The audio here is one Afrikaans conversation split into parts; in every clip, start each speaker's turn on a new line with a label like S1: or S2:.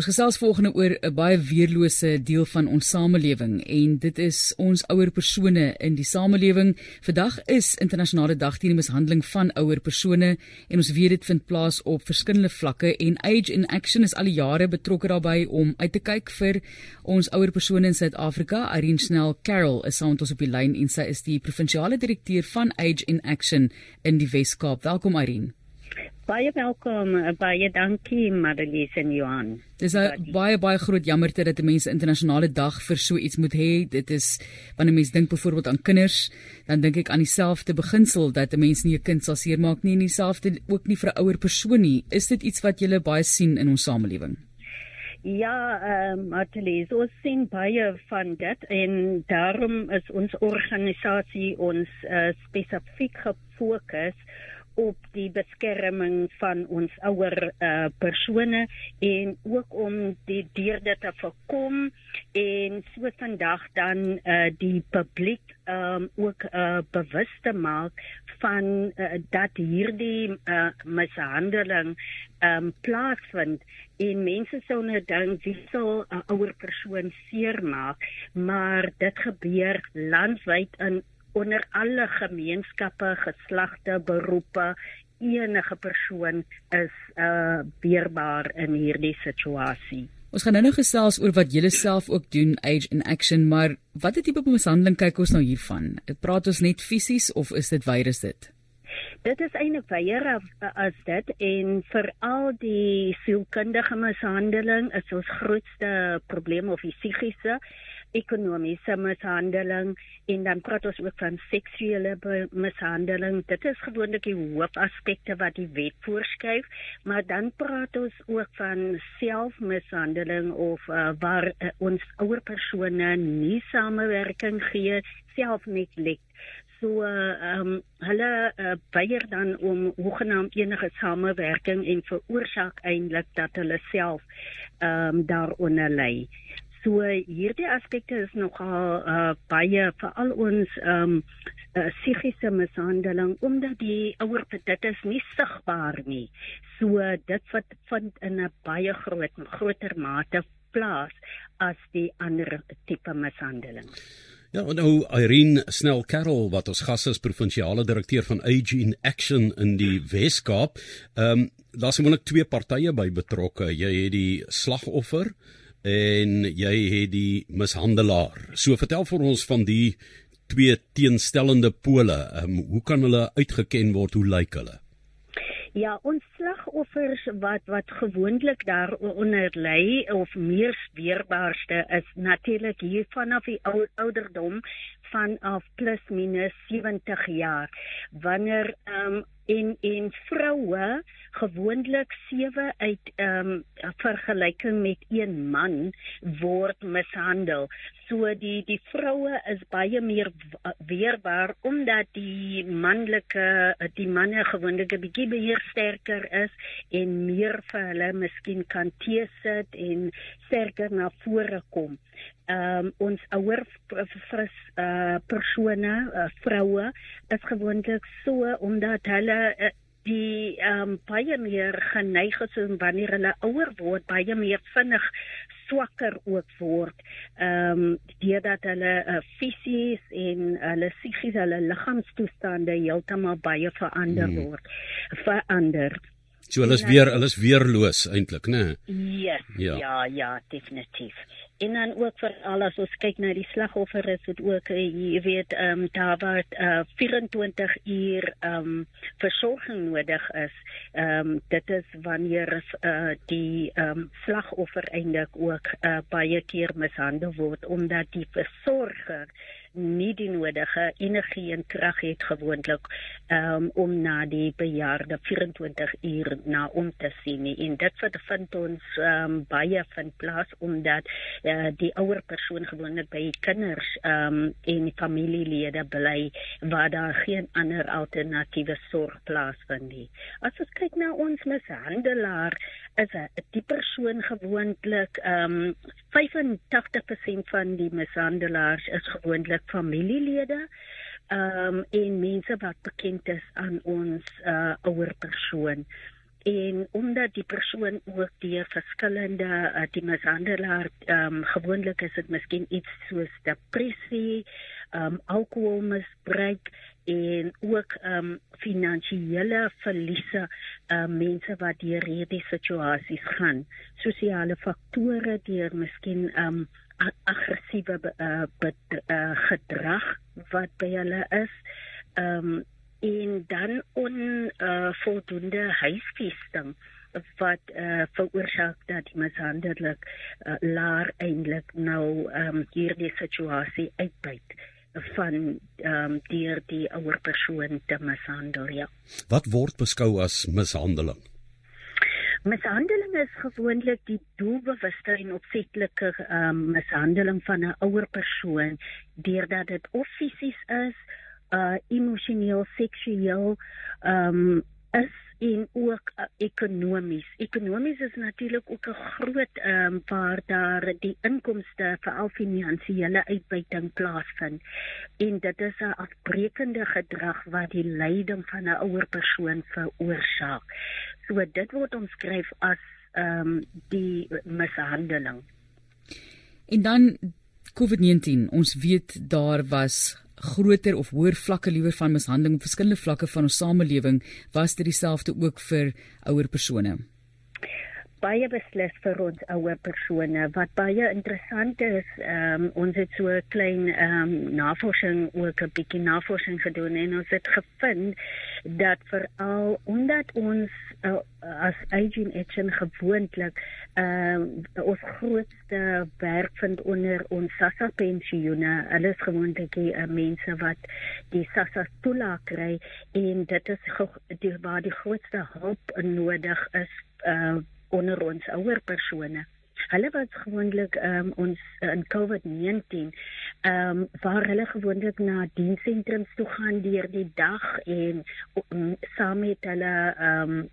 S1: Ons gesels volgende oor 'n baie weerlose deel van ons samelewing en dit is ons ouer persone in die samelewing. Vandag is internasionale dag teen die mishandeling van ouer persone en ons weet dit vind plaas op verskillende vlakke en Age in Action is al die jare betrokke daarbey om uit te kyk vir ons ouer persone in Suid-Afrika. Irene Snell Carroll is saam met ons op die lyn en sy is die provinsiale direkteur van Age in Action in die Wes-Kaap. Welkom Irene.
S2: Baie welkom, baie dankie Marlies en Johan.
S1: Dis 'n baie baie groot jammerte dat 'n mens 'n internasionale dag vir so iets moet hê. Dit is wanneer mense dink byvoorbeeld aan kinders, dan dink ek aan dieselfde beginsel dat 'n mens nie 'n kind sal seermaak nie en dieselfde ook nie vir 'n ouer persoon nie. Is dit iets wat jy baie sien in ons samelewing?
S2: Ja, ehm um, Marlies, ons sien baie van dit en daarom is ons organisasie ons uh, spesifiek gefokus op die beskerming van ons ouer uh, persone en ook om die deurde te voorkom en so vandag dan uh, die publiek um, ook uh, bewus te maak van uh, dat hierdie uh, mishandeling um, plaasvind en mense sou nou dink wie sou 'n uh, ouer persoon seermaak? Maar dit gebeur landwyd in onder alle gemeenskappe, geslagte, beroepe, enige persoon is uh weerbaar in hierdie situasie.
S1: Ons gaan nou-nou gesels oor wat julle self ook doen Age in Action, maar watter tipe mishandeling kyk ons nou hiervan? Praat ons net fisies of is dit is dit?
S2: Dit is eintlik weer as dit en veral die sielkundige mishandeling is ons grootste probleem of die psigiese ekonomiese mishandeling en dan praat ons ook van seksuele mishandeling. Dit is gewoonlik die hoofaspekte wat die wet voorskryf, maar dan praat ons ook van selfmishandeling of uh, waar uh, ons ouer persone nie samewerking gee, self net lek. So ehm um, hulle uh, weier dan om hoegenaamd enige samewerking en veroorsaak eintlik dat hulle self ehm um, daaronder lê. So hierdie aspekte is nogal uh, baie veral ons ehm um, uh, psigiese mishandeling omdat die ouer dit is nie sigbaar nie. So dit wat vind in 'n baie groot groter mate plaas as die ander tipe mishandeling.
S3: Ja, en nou Irene Snell Carroll wat ons gas is provinsiale direkteur van Age in Action in die Wes-Kaap. Ehm um, daar's gewoonlik twee partye by betrokke. Jy het die slagoffer en jy het die mishandelaar. So vertel vir ons van die twee teenstellende pole. Um, hoe kan hulle uitgeken word? Hoe lyk hulle?
S2: Ja, ons slagoffers wat wat gewoonlik daar onder lê of meer weerbaarste is natuurlik hier vanaf die ou, ouderdom van af plus minus 70 jaar. Wanneer ehm um, en en vroue gewoonlik 7 uit ehm um, vergelyking met een man word mishandel. So die die vroue is baie meer weerbaar omdat die manlike die manne gewoonlik 'n bietjie meer sterker is en meer vir hulle miskien kan teesit en sterker na vore kom. Ehm um, ons ouer fris uh, persone, uh, vroue is gewoonlik so omdat hulle uh, die ehm um, baie meer geneig is om wanneer hulle ouer word baie meer vinnig swakker ook word. Ehm um, deurdat hulle uh, fisies en hulle psigies hulle liggaamstoestande heeltemal baie verander hmm. word verander.
S3: So hulle is weer hulle is weerloos eintlik nê
S2: yes, ja. ja ja definitief en dan ook vir al as ons kyk na die slagoffer is dit ook eh, jy weet ehm um, daar wat uh, 24 uur ehm um, versorging nodig is. Ehm um, dit is wanneer uh, die ehm um, slagoffer eintlik ook uh, baie keer mishandel word omdat die versorger nie die nodige energie en krag het gewoonlik um, om na die bejaarde 24 uur na om te sien nie. en dit wat vind ons um, baie van plaas omdat uh, die ouer persoon gewoonlik by kinders um, en familielede bly waar daar geen ander alternatiewe sorg plaasvind nie. As ons kyk na ons mishandelaar is 'n die persoon gewoonlik ehm um, 85% van die mishandelaars is gewoonlik familielede ehm um, en mense wat bekend is aan ons uh, ouer persoon en omdat die persoon ook deur verskillende uh, die mishandelaar um, gewoonlik is dit miskien iets soos depressie, um, alkoholmisbruik en ook um, finansiële verliese um, mense wat deur hierdie situasies gaan. Sosiale faktore deur miskien um, aggressiewe uh, uh, gedrag wat by hulle is um, en dan onvoldoende huisvesting wat uh, veroorsaak dat die mishandelik uh, laar eintlik nou um, hierdie situasie uitbuit van ehm um, deur die ouer persoon te mishandel ja.
S3: Wat word beskou as mishandeling?
S2: Mishandeling is gewoonlik die doelbewuste en opsetlike ehm um, mishandeling van 'n ouer persoon deurdat dit of fisies is, uh emosioneel, seksueel ehm um, is en ook uh, ekonomies. Ekonomies is natuurlik ook 'n groot ehm um, waar daar die inkomste vir al finansiële uitbuiting plaasvind. En dit is 'n afbreekende gedrag wat die lyding van 'n ouer persoon veroorsaak. So dit word omskryf as ehm um, die mishandeling.
S1: En dan COVID-19. Ons weet daar was groter of hoër vlakke liewer van mishandeling op verskillende vlakke van ons samelewing was dit dieselfde ook vir ouer persone.
S2: Baie beslis vir ons ouer persone. Wat baie interessant is um, ons het so klein um, navorsing ook 'n bietjie navorsing gedoen en ons het gevind dat veral omdat ons uh, as aging action gewoonlik um, ons grootste werk vind onder ons SASSA pensioene hulle is gewoonlik die uh, mense wat die SASSA toelaag kry en dit is die waar die grootste hulp nodig is uh, onder ons ouer persone. Hulle was gewoonlik um, ons uh, in COVID-19 ehm um, waar hulle gewoonlik na diensentrums toe gaan deur die dag en um, saam met hulle ehm um,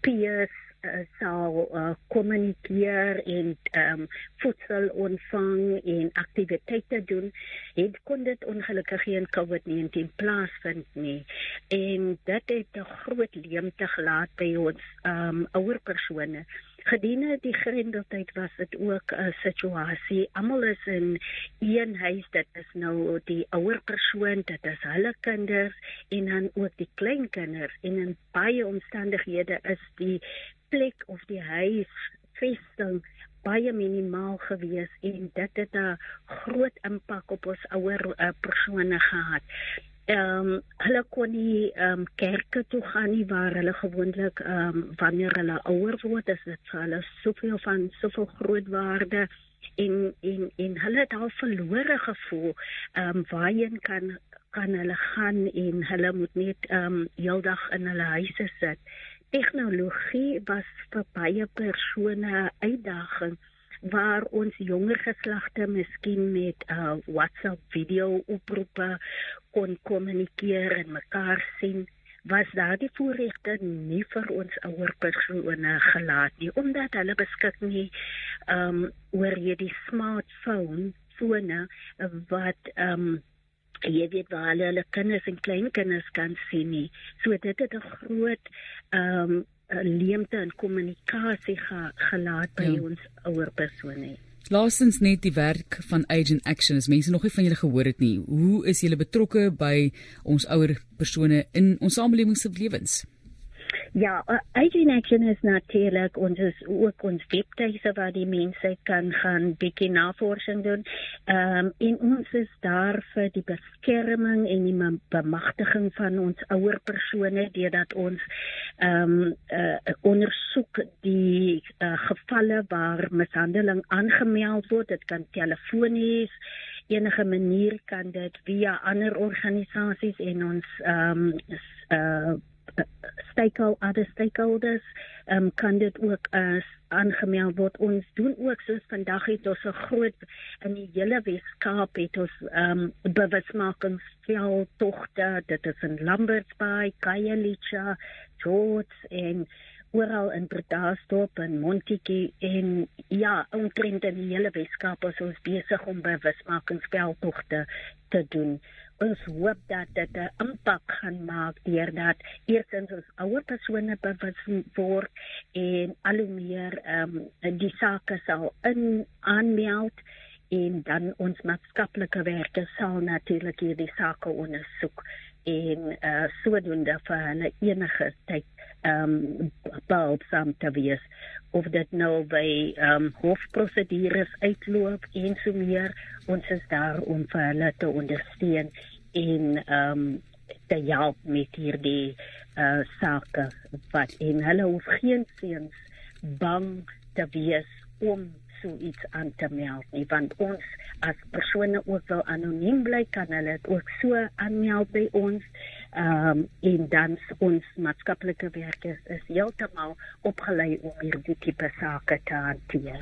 S2: peers uh, sal uh, kommunikeer en ehm um, voedsel ontvang en aktiwiteite doen. Het kon dit ongelukkig geen COVID-19 plaasvind nie. En dit het 'n groot leemte gelaat by ons ehm um, ouer persone gedurende die grendeltyd was dit ook 'n situasie. Almal is in een huis. Dit is nou die ouer persoon, dit is hulle kinders en dan ook die kleinkinders. En in baie omstandighede is die plek of die huis vesting baie minimaal gewees en dit het 'n groot impak op ons ouer uh, persone gehad ehm um, hulle kon nie ehm um, kerke toe gaan nie waar hulle gewoonlik ehm um, wanneer hulle ouer word is dit vir hulle soveel van soveel groot waarde. En en en hulle het al verlore gevoel ehm um, waarheen kan kan hulle gaan en hulle moet net ehm um, heeldag in hulle huise sit. Tegnologie was vir baie persone uitdaging waar ons jonger geslagte miskien met uh, WhatsApp video oproepe kon kommunikeer en mekaar sien was daardie voorregte nie vir ons ouer persone gelaat nie omdat hulle beskik nie um oor hierdie smartphone fone wat um jy weet waar hulle hulle kinders en kleinkinders kan sien nie. So dit het 'n groot um 'n leemte in kommunikasie ge, gelaat by ja. ons ouer persone.
S1: Laastens net die werk van Agent Action. As mense nog nie van julle gehoor het nie, hoe is julle betrokke by ons ouer persone in ons samelewing se lewens?
S2: Ja, uh, Aging Action is natuurlik ons is ook ons webtuise waar die mense kan gaan bietjie navorsing doen. Ehm um, en ons is daar vir die beskerming en die bemagtiging van ons ouer persone deurdat ons ehm um, uh, ondersoek die uh, gevalle waar mishandeling aangemeld word. Dit kan telefonies enige manier kan dit via ander organisasies en ons ehm um, uh, stakeholder other stakeholders um, kan dit ook as aangemeld word. Ons doen ook soos vandag het ons 'n groot in die hele Weskaap het ons um, bewusmakingsveld togte dit is in Lamberts Bay, Khayelitsha, George en oral in Bredasdorp en Montetjie en ja, omtrent in die hele Weskaap is ons besig om bewusmakingsveld togte te doen ons hoop dat dit 'n impak gaan maak deurdat eerstens ons ouer persone bewus word en al hoe meer ehm um, die sake sal in aanmeld en dan ons maatskaplike werkers sal natuurlik hierdie sake ondersoek en uh, sodoende vir hulle enige tyd ehm um, behulpsaam te wees. Of dit nou by ehm um, hofprosedures uitloop en so meer ons is daar om vir hulle te ondersteun en ehm um, te help met hierdie uh, sake wat en hulle hoef geen seuns bang te wees om so iets aan te meld nie want ons as persone ook wil anoniem bly kan hulle dit ook so aanmeld by ons ehm um, en dan ons maatskaplike werkers is heeltemal opgelei om hierdie tipe sake te hanteer.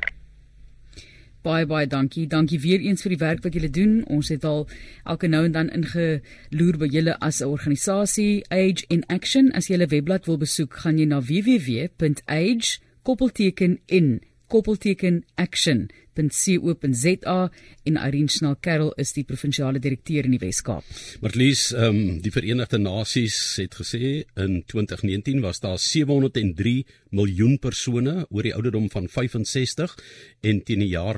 S1: Baie baie dankie. Dankie weer eens vir die werk wat julle doen. Ons het al elke nou en dan ingeloer by julle as 'n organisasie Age in Action. As jy hulle webblad wil besoek, gaan jy na www.age koppelteken in koppelteken action.co.za en Irene Snell Karel is die provinsiale direkteur in die Wes-Kaap.
S3: Marlies, ehm um, die Verenigde Nasies het gesê in 2019 was daar 703 miljoen persone oor die ouderdom van 65 en teen die jaar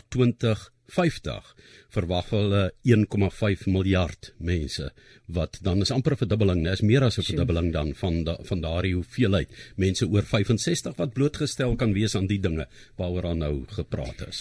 S3: 2050 verwag hulle 1,5 miljard mense wat dan is amper 'n verdubbeling, dis meer as 'n verdubbeling dan van da, van daardie hoeveelheid mense oor 65 wat blootgestel kan wees aan die dinge waaroor aan nou gepraat is.